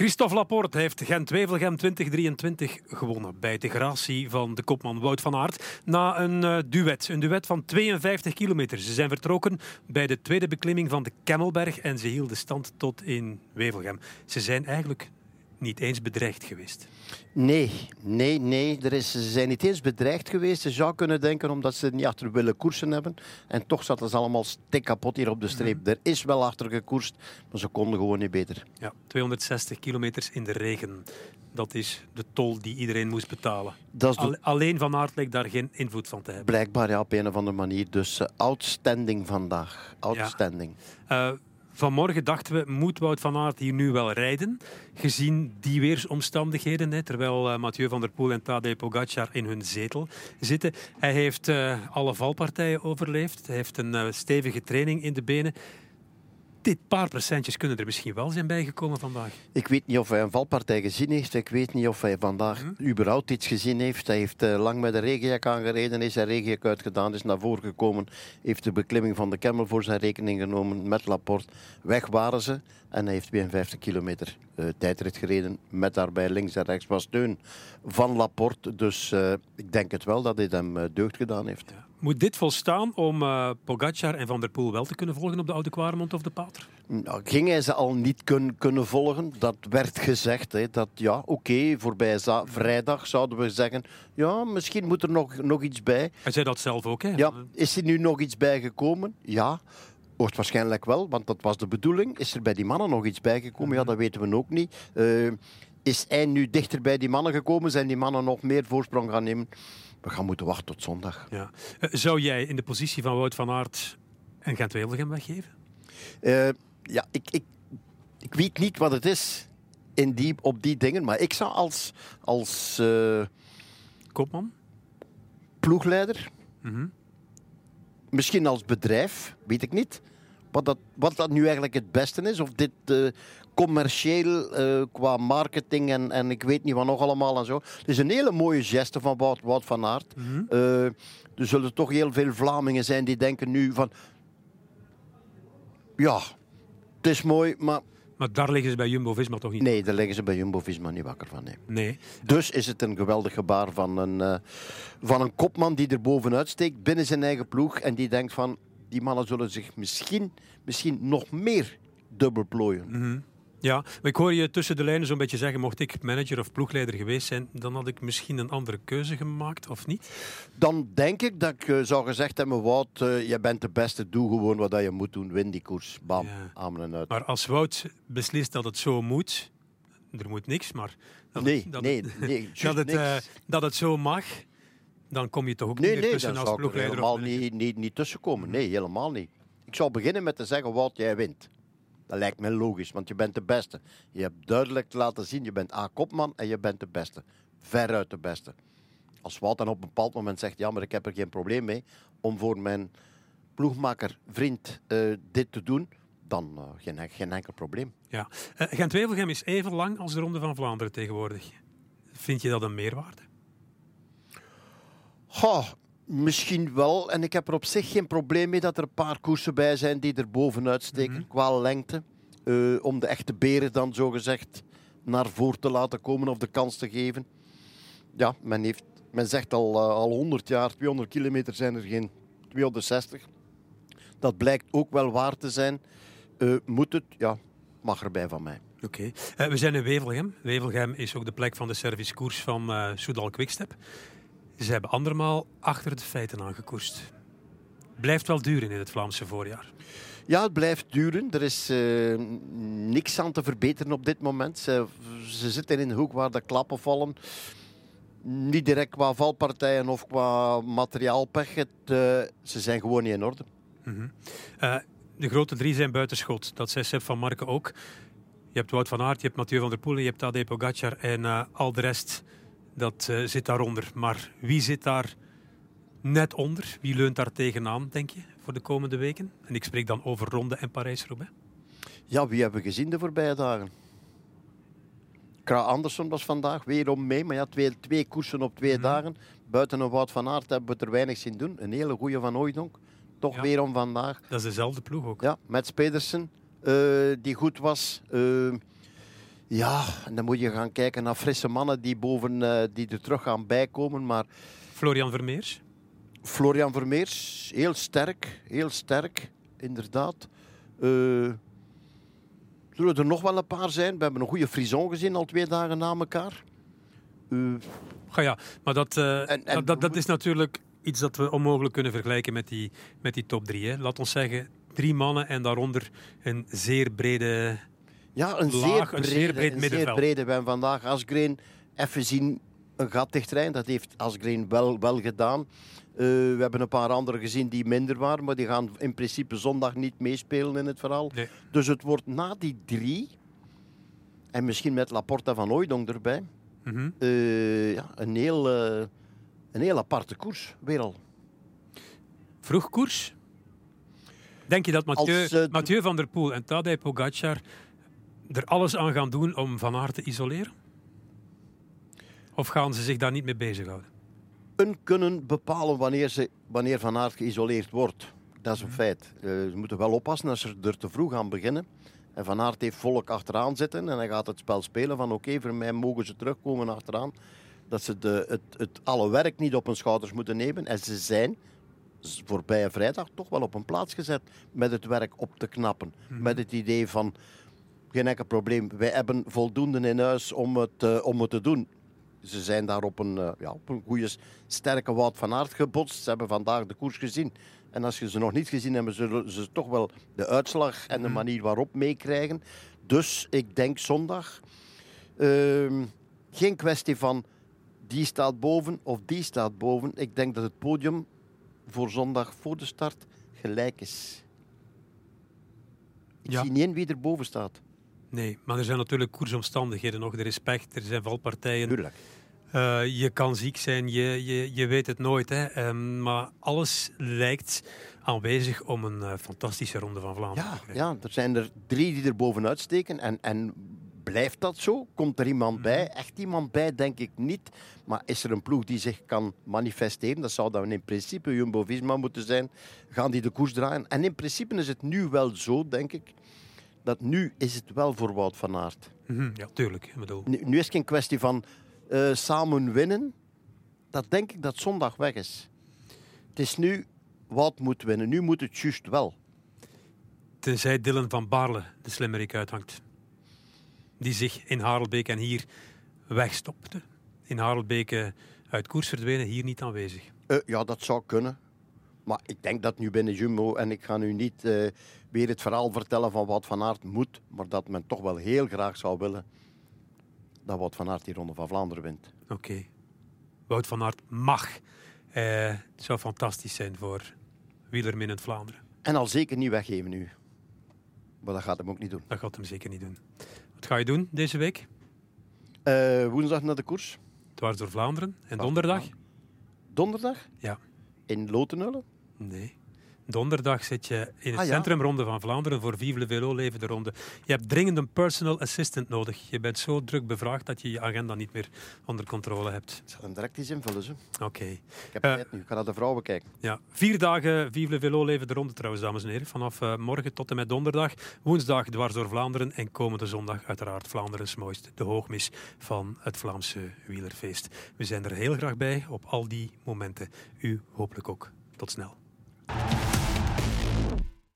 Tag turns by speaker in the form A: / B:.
A: Christophe Laporte heeft Gent-Wevelgem 2023 gewonnen bij de gratie van de kopman Wout van Aert. Na een uh, duet, een duet van 52 kilometer. Ze zijn vertrokken bij de tweede beklimming van de Kemmelberg en ze hielden stand tot in Wevelgem. Ze zijn eigenlijk niet eens bedreigd geweest.
B: Nee, nee, nee. Er is, ze zijn niet eens bedreigd geweest. Je zou kunnen denken omdat ze niet achter willen koersen hebben. En toch zaten ze allemaal stik kapot hier op de streep. Mhm. Er is wel achter gekoerst, maar ze konden gewoon niet beter.
A: Ja, 260 kilometers in de regen. Dat is de tol die iedereen moest betalen. Alleen Van Aert leek daar geen invloed van te hebben.
B: Blijkbaar ja, op een of andere manier. Dus uh, outstanding vandaag. Outstanding.
A: Ja. Uh, Vanmorgen dachten we, moet Wout van Aert hier nu wel rijden? Gezien die weersomstandigheden, hè, terwijl uh, Mathieu van der Poel en Tadej Pogacar in hun zetel zitten. Hij heeft uh, alle valpartijen overleefd. Hij heeft een uh, stevige training in de benen dit paar procentjes kunnen er misschien wel zijn bijgekomen vandaag.
B: Ik weet niet of hij een valpartij gezien heeft. Ik weet niet of hij vandaag hm? überhaupt iets gezien heeft. Hij heeft uh, lang met de regenjak aangereden, is zijn regenjak uitgedaan, is naar voren gekomen, heeft de beklimming van de Kemmel voor zijn rekening genomen met Laporte. Weg waren ze en hij heeft 52 kilometer uh, tijdrit gereden met daarbij links en rechts was steun van Laporte. Dus uh, ik denk het wel dat dit hem deugd gedaan heeft. Ja.
A: Moet dit volstaan om uh, Pogacar en Van der Poel wel te kunnen volgen op de Oude Kwaremond of de Pater?
B: Nou, ging hij ze al niet kun, kunnen volgen? Dat werd gezegd. Hè, dat ja, oké, okay, voorbij vrijdag zouden we zeggen. Ja, misschien moet er nog, nog iets bij.
A: Hij zei dat zelf ook. Hè?
B: Ja, is er nu nog iets bijgekomen? Ja. waarschijnlijk wel, want dat was de bedoeling. Is er bij die mannen nog iets bijgekomen? Ja, dat weten we ook niet. Uh, is hij nu dichter bij die mannen gekomen? Zijn die mannen nog meer voorsprong gaan nemen? We gaan moeten wachten tot zondag.
A: Ja. Eh, zou jij in de positie van Wout van Aert een gent wevelgem weggeven?
B: Uh, ja, ik, ik, ik weet niet wat het is in die, op die dingen, maar ik zou als, als uh,
A: koopman,
B: ploegleider, mm misschien als bedrijf, weet ik niet, wat dat, wat dat nu eigenlijk het beste is. Of dit uh, commercieel uh, qua marketing en, en ik weet niet wat nog allemaal en zo. Het is een hele mooie geste van Wout, Wout van Aert. Mm -hmm. uh, er zullen toch heel veel Vlamingen zijn die denken nu van... Ja, het is mooi, maar...
A: Maar daar liggen ze bij Jumbo-Visma toch niet?
B: Nee, daar liggen ze bij Jumbo-Visma niet wakker van. Nee.
A: nee.
B: Dus is het een geweldig gebaar van een, van een kopman die er bovenuit steekt binnen zijn eigen ploeg en die denkt van die mannen zullen zich misschien, misschien nog meer dubbel plooien.
A: Mm -hmm. Ja, maar ik hoor je tussen de lijnen zo'n beetje zeggen: mocht ik manager of ploegleider geweest zijn, dan had ik misschien een andere keuze gemaakt, of niet?
B: Dan denk ik dat ik uh, zou gezegd hebben: Wout, uh, jij bent de beste, doe gewoon wat je moet doen, win die koers. Bam, ja. aan en uit.
A: Maar als Wout beslist dat het zo moet, er moet niks, maar dat,
B: nee,
A: dat,
B: nee, nee,
A: dat, het, uh, dat het zo mag, dan kom je toch ook
B: nee,
A: niet
B: nee,
A: tussen
B: als
A: ploegleider?
B: Nee, helemaal niet, niet, niet tussenkomen. Nee, helemaal niet. Ik zou beginnen met te zeggen, Wout, jij wint. Dat lijkt me logisch, want je bent de beste. Je hebt duidelijk te laten zien, je bent A-kopman en je bent de beste. Veruit de beste. Als Wout dan op een bepaald moment zegt, ja, maar ik heb er geen probleem mee om voor mijn ploegmaker, vriend, uh, dit te doen, dan uh, geen, geen enkel probleem.
A: Ja. Uh, Gent-Wevelgem is even lang als de Ronde van Vlaanderen tegenwoordig. Vind je dat een meerwaarde?
B: Goh, Misschien wel. En ik heb er op zich geen probleem mee dat er een paar koersen bij zijn die er bovenuit steken mm -hmm. qua lengte. Uh, om de echte beren dan zogezegd naar voren te laten komen of de kans te geven. Ja, men, heeft, men zegt al, uh, al 100 jaar, 200 kilometer zijn er geen 260. Dat blijkt ook wel waar te zijn. Uh, moet het? Ja, mag erbij van mij.
A: Oké. Okay. we zijn in Wevelgem. Wevelgem is ook de plek van de servicekoers van Soudal Quickstep. Ze hebben andermaal achter de feiten aangekoerst. Blijft wel duren in het Vlaamse voorjaar.
B: Ja, het blijft duren. Er is uh, niks aan te verbeteren op dit moment. Ze, ze zitten in een hoek waar de klappen vallen. Niet direct qua valpartijen of qua materiaalpech. Het, uh, ze zijn gewoon niet in orde.
A: Mm -hmm. uh, de grote drie zijn buitenschot. Dat zei Seb van Marken ook. Je hebt Wout van Aert, je hebt Mathieu van der Poel, je hebt Tadej Pogacar en al de rest dat uh, zit daaronder. Maar wie zit daar net onder? Wie leunt daar tegenaan, denk je, voor de komende weken? En ik spreek dan over Ronde en Parijs-Roubaix.
B: Ja, wie hebben we gezien de voorbije dagen? Kra Andersson was vandaag weer om mee, maar ja, twee, twee koersen op twee mm. dagen. Buiten een Wout van Aert hebben we er weinig zien doen. Een hele goede van Ooidonk. Toch ja, weer om vandaag.
A: Dat is dezelfde ploeg ook.
B: Ja, met Pedersen, uh, die goed was. Uh, Ja, en dan moet je gaan kijken naar frisse mannen die, boven, uh, die er terug gaan bijkomen. Maar
A: Florian Vermeers?
B: Florian Vermeers, heel sterk, heel sterk, inderdaad. Uh, zullen er nog wel een paar zijn? We hebben een goede frison gezien al twee dagen na elkaar.
A: Uh, ja, maar dat, en, dat, dat, is natuurlijk iets dat we onmogelijk kunnen vergelijken met die, met die top drie. Hè. Laat ons zeggen, drie mannen en daaronder een zeer brede
B: ja, een
A: laag,
B: zeer brede,
A: een zeer breed
B: een
A: middenveld.
B: Zeer brede. We hebben vandaag Asgreen even zien een gat dichtrijden. Dat heeft Asgreen wel, wel gedaan. Uh, we hebben een paar anderen gezien die minder waren, maar die gaan in principe zondag niet meespelen in het verhaal.
A: Nee.
B: Dus het wordt na die drie, en misschien met Laporta van Ooydong erbij,
A: Mm -hmm.
B: uh, ja, een, heel, uh, een heel aparte koers weer al.
A: Vroeg koers? Denk je dat Mathieu,
B: Als,
A: Mathieu van der Poel en Tadej Pogacar er alles aan gaan doen om Van Aert te isoleren? Of gaan ze zich daar niet mee bezighouden?
B: Een kunnen bepalen wanneer, ze, wanneer Van Aert geïsoleerd wordt. Dat is een feit. Uh, ze moeten wel oppassen als ze er te vroeg aan beginnen. En Van Aert heeft volk achteraan zitten en hij gaat het spel spelen van oké, okay, voor mij mogen ze terugkomen achteraan. Dat ze de, het, het alle werk niet op hun schouders moeten nemen. En ze zijn voorbije vrijdag toch wel op een plaats gezet met het werk op te knappen.
A: Mhm.
B: Met het idee van geen enkel probleem. Wij hebben voldoende in huis om het, uh, om het te doen. Ze zijn daar op een, uh, ja, op een goede, sterke Wout van Aert gebotst. Ze hebben vandaag de koers gezien. En als je ze nog niet gezien hebt, zullen ze toch wel de uitslag en de manier waarop meekrijgen. Dus ik denk zondag. Uh, geen kwestie van die staat boven of die staat boven. Ik denk dat het podium voor zondag voor de start gelijk is. Ik
A: Ja.
B: zie niet in wie er boven staat.
A: Nee, maar er zijn natuurlijk koersomstandigheden nog. Er is pech, er zijn valpartijen.
B: Tuurlijk.
A: Uh, je kan ziek zijn, je, je, je weet het nooit. Hè. Um, maar alles lijkt aanwezig om een uh, fantastische ronde van Vlaanderen
B: Ja,
A: te krijgen.
B: ja, er zijn er drie die er bovenuit steken. En, en blijft dat zo? Komt er iemand
A: Mhm.
B: bij? Echt iemand bij, denk ik niet. Maar is er een ploeg die zich kan manifesteren? Dat zou dan in principe Jumbo-Visma moeten zijn. Gaan die de koers draaien? En in principe is het nu wel zo, denk ik, dat nu is het wel voor Wout van Aert.
A: Mhm, Ja, tuurlijk. Bedoel.
B: Nu, nu is het geen kwestie van uh, samen winnen. Dat denk ik dat zondag weg is. Het is nu Wout moet winnen. Nu moet het juist wel.
A: Tenzij Dylan van Baarle de slimmerik uithangt. Die zich in Harelbeek en hier wegstopte. In Harelbeek uit koers verdwenen, hier niet aanwezig.
B: Uh, ja, dat zou kunnen. Maar ik denk dat nu binnen Jumbo, en ik ga nu niet uh, weer het verhaal vertellen van wat Van Aert moet, maar dat men toch wel heel graag zou willen dat Wout van Aert die Ronde van Vlaanderen wint.
A: Oké. Okay. Wout van Aert mag. Uh, het zou fantastisch zijn voor wielerminnend Vlaanderen.
B: En al zeker niet weggeven nu. Maar dat gaat hem ook niet doen.
A: Dat gaat hem zeker niet doen. Wat ga je doen deze week?
B: Uh, woensdag naar de koers.
A: Dwars door Vlaanderen. En donderdag?
B: Donderdag?
A: Ja.
B: In Lotenullen?
A: Nee. Donderdag zit je in het
B: Ah, ja.
A: Centrum Ronde van Vlaanderen voor Vive le Velo Leven de Ronde. Je hebt dringend een personal assistant nodig. Je bent zo druk bevraagd dat je je agenda niet meer onder controle hebt.
B: Ik zal hem direct eens invullen.
A: Oké. Okay.
B: Ik heb uh, tijd nu. Ik ga naar de vrouwen kijken.
A: Ja. Vier dagen Vive le Velo Leven de Ronde trouwens, dames en heren. Vanaf uh, morgen tot en met donderdag. Woensdag dwars door Vlaanderen. En komende zondag uiteraard Vlaanderens mooist. De hoogmis van het Vlaamse wielerfeest. We zijn er heel graag bij op al die momenten. U hopelijk ook. Tot snel. Bye.